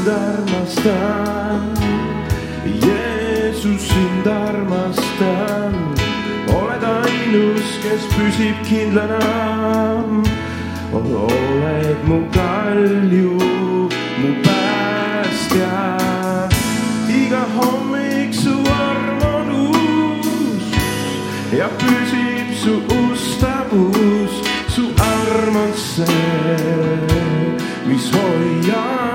sind armastan, Jeesus sind armastan, oled ainus, kes püsib kindlana. oled mu kalju, mu päästja, iga hommik su arm on uus ja püsib su ustavus, su arm on see, mis hoiab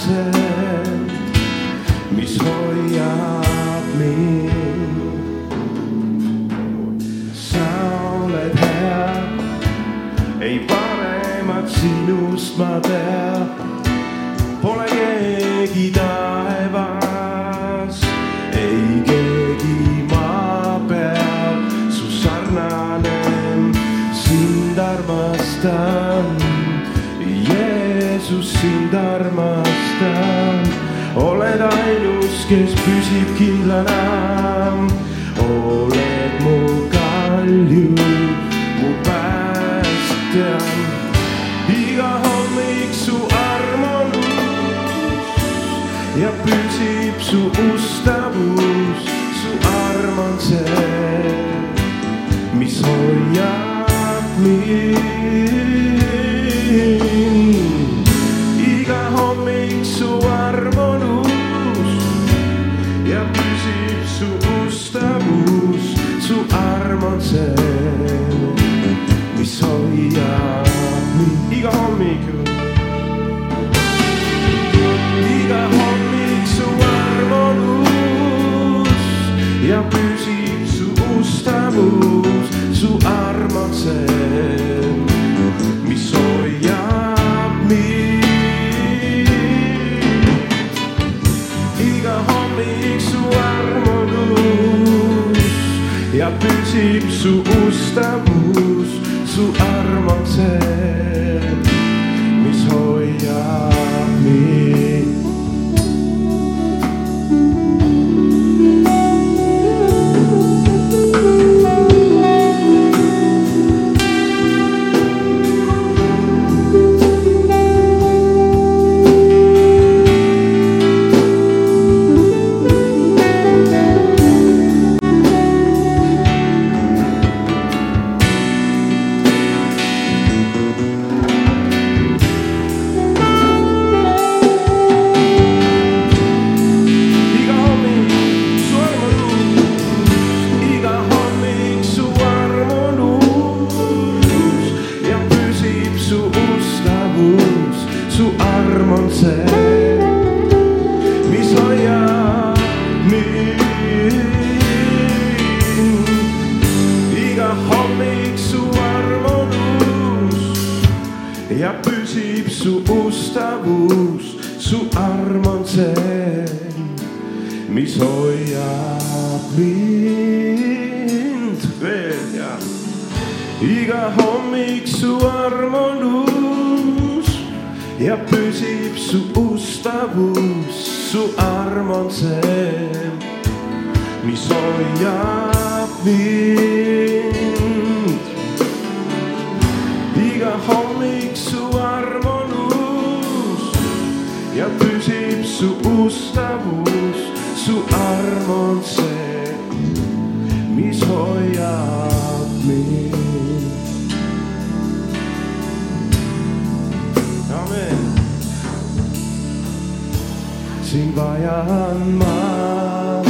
arm on see, mis hoiab mind. sa oled hea, ei paremat sinust ma tean. Pole keegi taevas, ei keegi maa peal, su sarnane, sind armastan. Jeesus, sind armastan, oled ainus, kes püsib kindlana. oled mu kalju, mu päästja. Iga hommik su arm on uus ja püsib su ustavus, hommik su arm on uus ja püsib su iga hommik su arm on uus ja püsib su ustavus, su arm on see, mis hoiab mind. iga hommik su arm on uus ja püsib su ustavus, su arm on see, mis hoiab mind. amen. sind vajan ma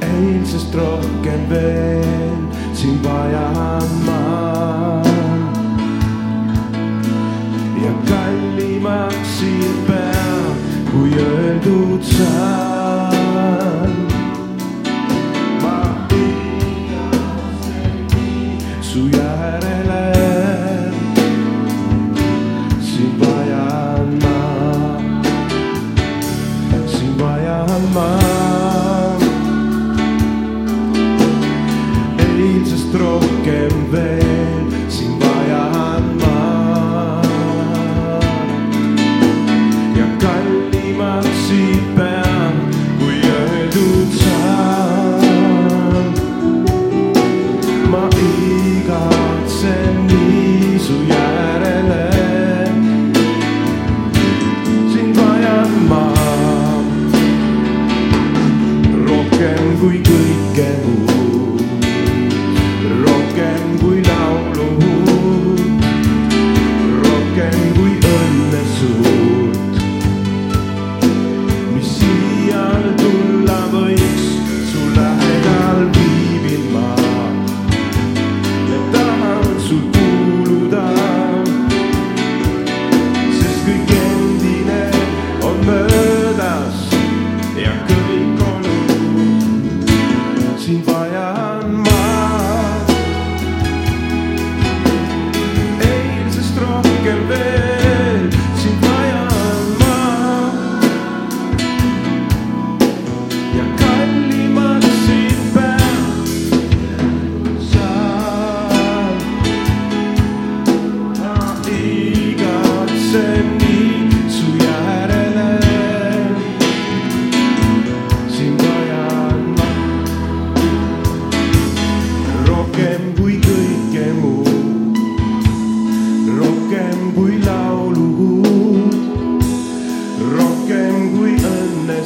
eilsest rohkem veel, sind vajan ma ja kallimaks siin peab, kui öeldud saan.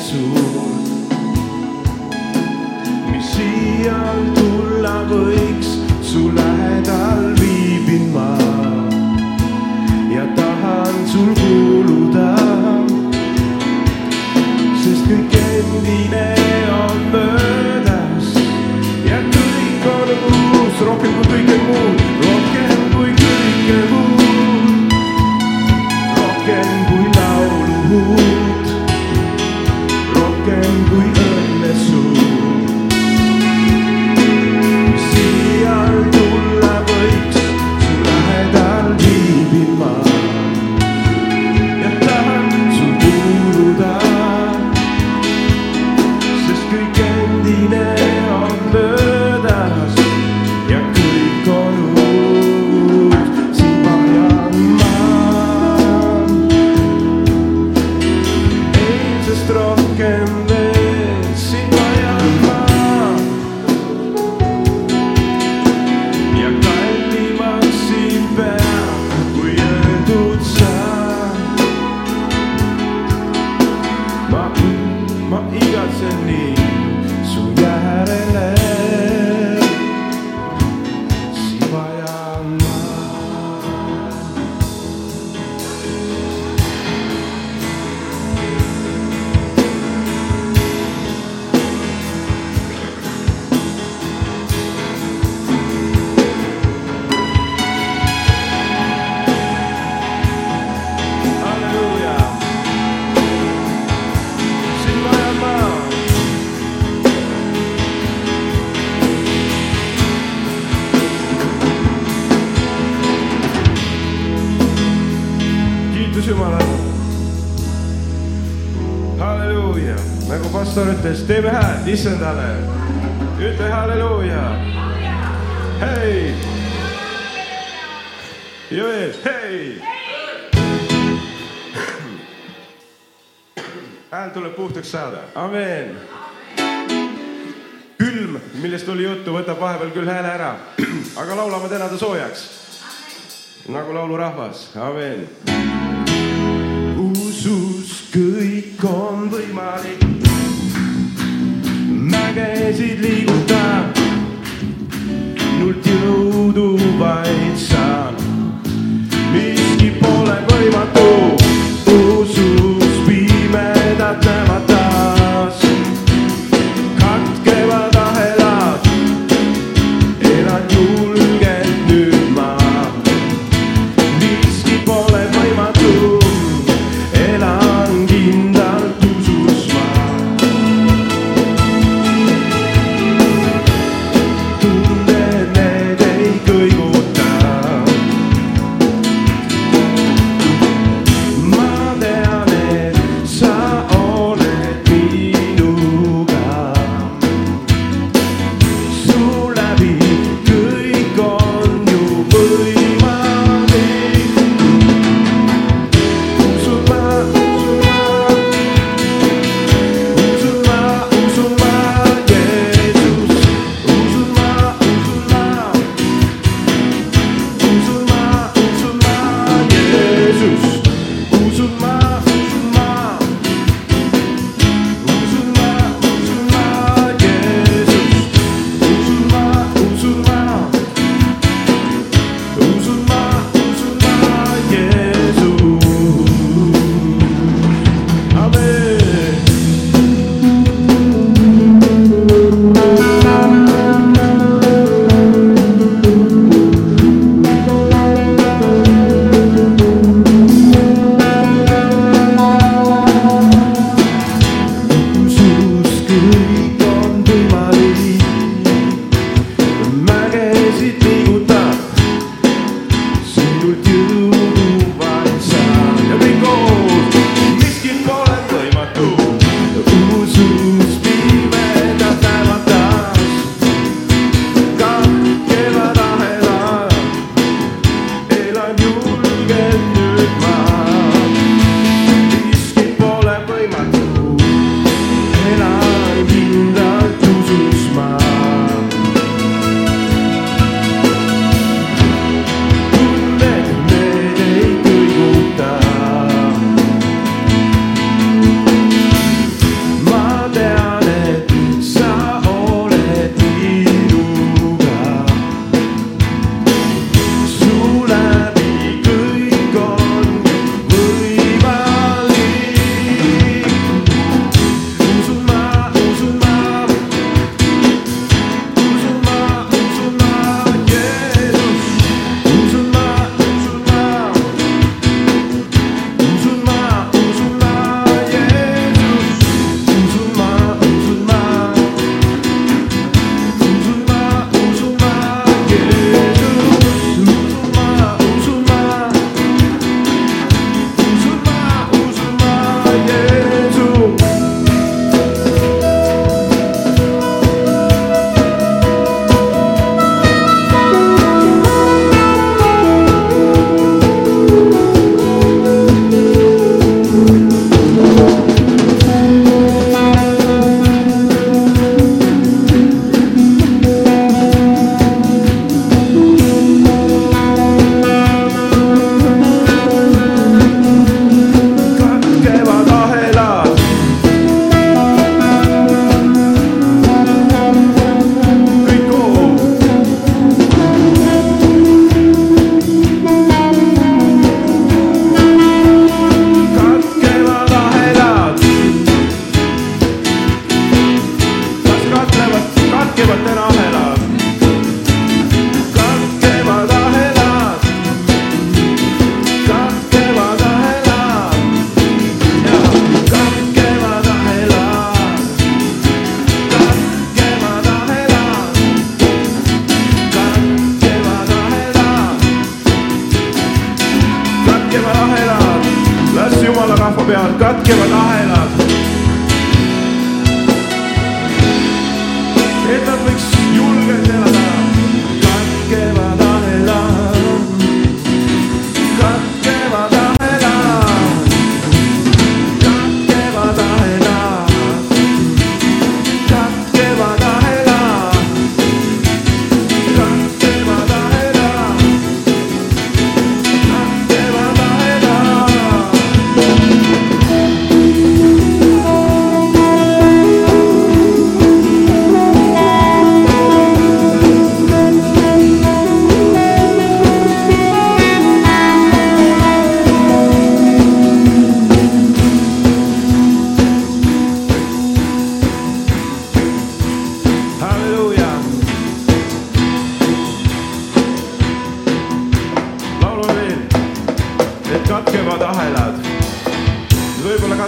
suurt, mis siial tulla võiks, su lähedal viibin ma. Ja tahan sul kuuluda, sest kõik endine häält issandale. ütle halleluuja. hei. ja veel hei hääl tuleb puhtaks saada, amen. külm, millest oli juttu, võtab vahepeal küll hääle ära, aga laulame täna ta soojaks. nagu laulurahvas, amen. usus kõik on võimalik, mägesid liigutab,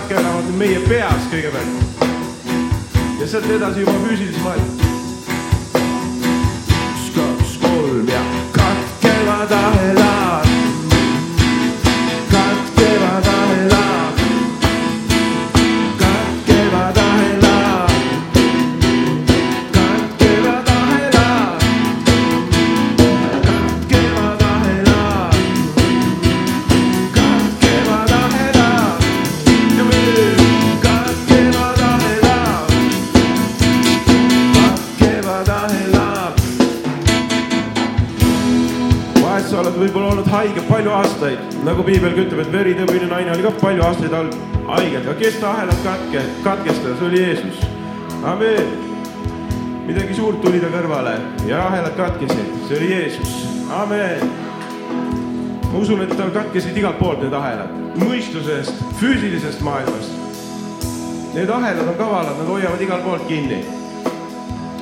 võib-olla katkevad nüüd meie peas kõigepealt ja sealt edasi juba füüsilises maailmas. üks, kaks, kolm ja katkevad ahelad. katkevad nagu piibel ütleb, et veritõbine naine oli ka palju aastaid all haige, aga kes ta ahelad katke, katkestas, oli Jeesus. amen midagi suurt tuli ta kõrvale ja ahelad katkesid, see oli Jeesus, amen. ma usun, et tal katkesid igalt poolt need ahelad, mõistusest, füüsilisest maailmast. Need ahelad on kavalad, nad hoiavad igalt poolt kinni.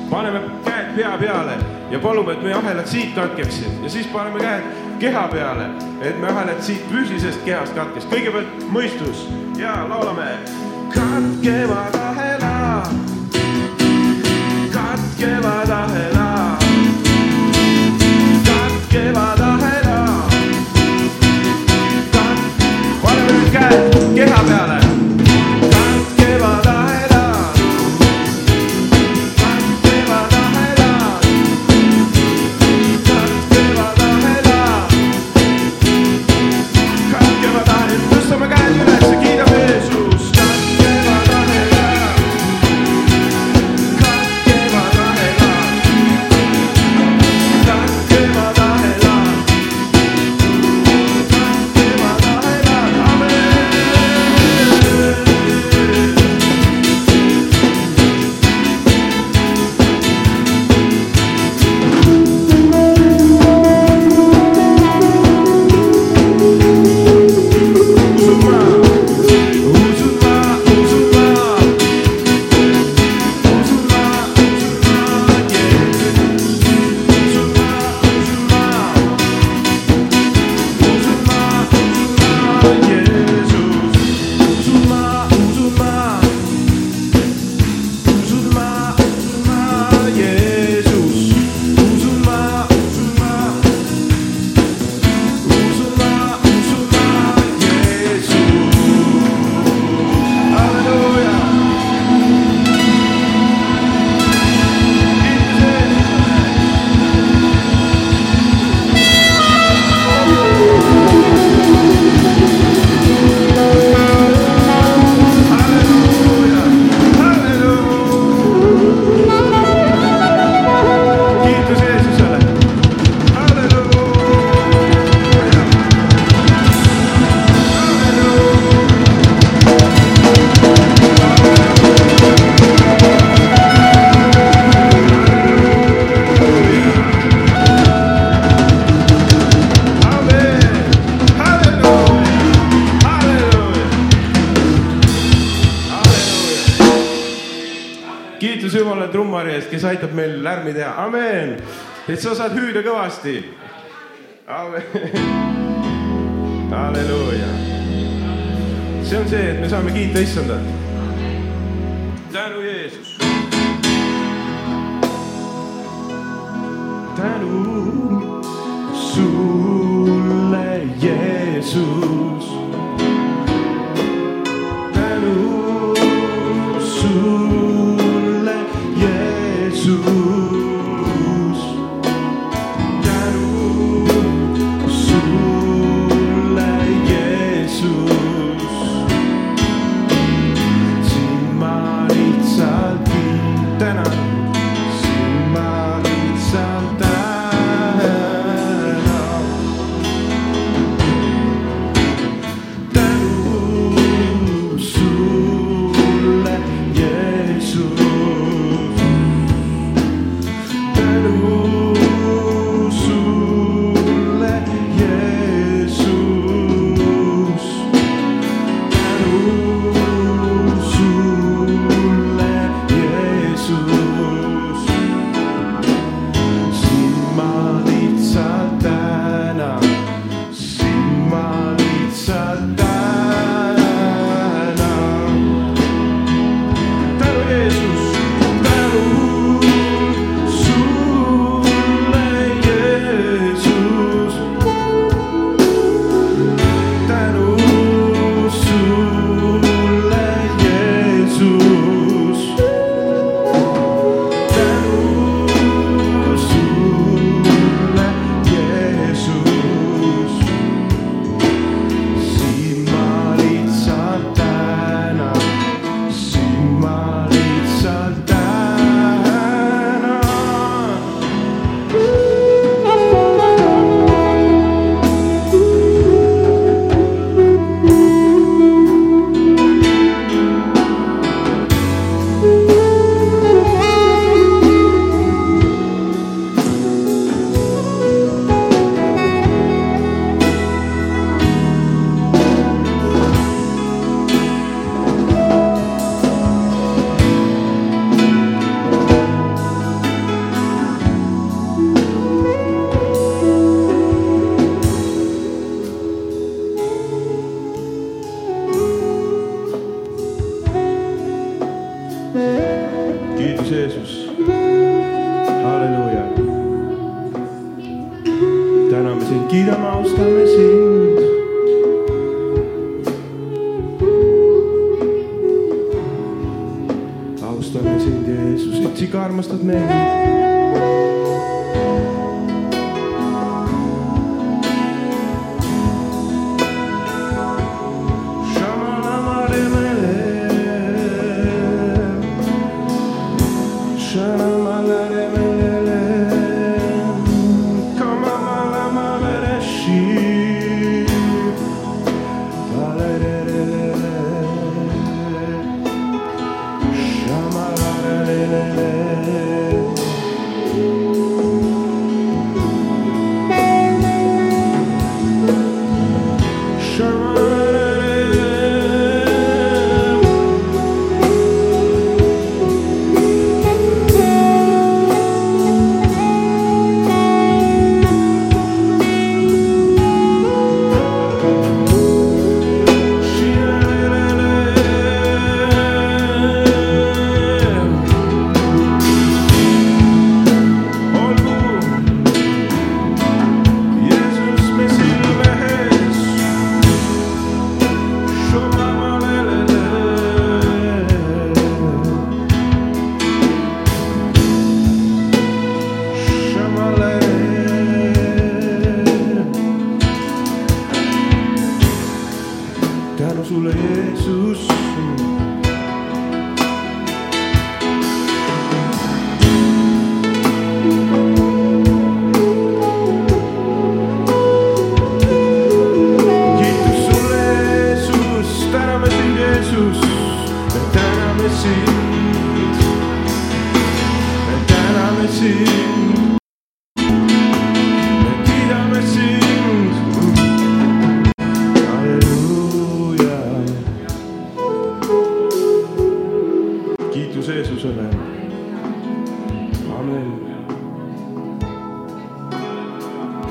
paneme käed pea peale ja palume, et meie ahelad siit katkeksid ja siis paneme käed keha peale, et me ahelad siit füüsilisest kehast katkeks. kõigepealt mõistus ja laulame. katkevad ahelad katkevad ahelad, katkevad ahelad, kat-, paneme nüüd käed keha peale. teha, amen. et sa saad hüüda kõvasti. amen. halleluuja. see on see, et me saame kiita issandat. tänu Jeesus. tänu sulle, Jeesus. Jeesus, et sa tänu sulle, Jeesus.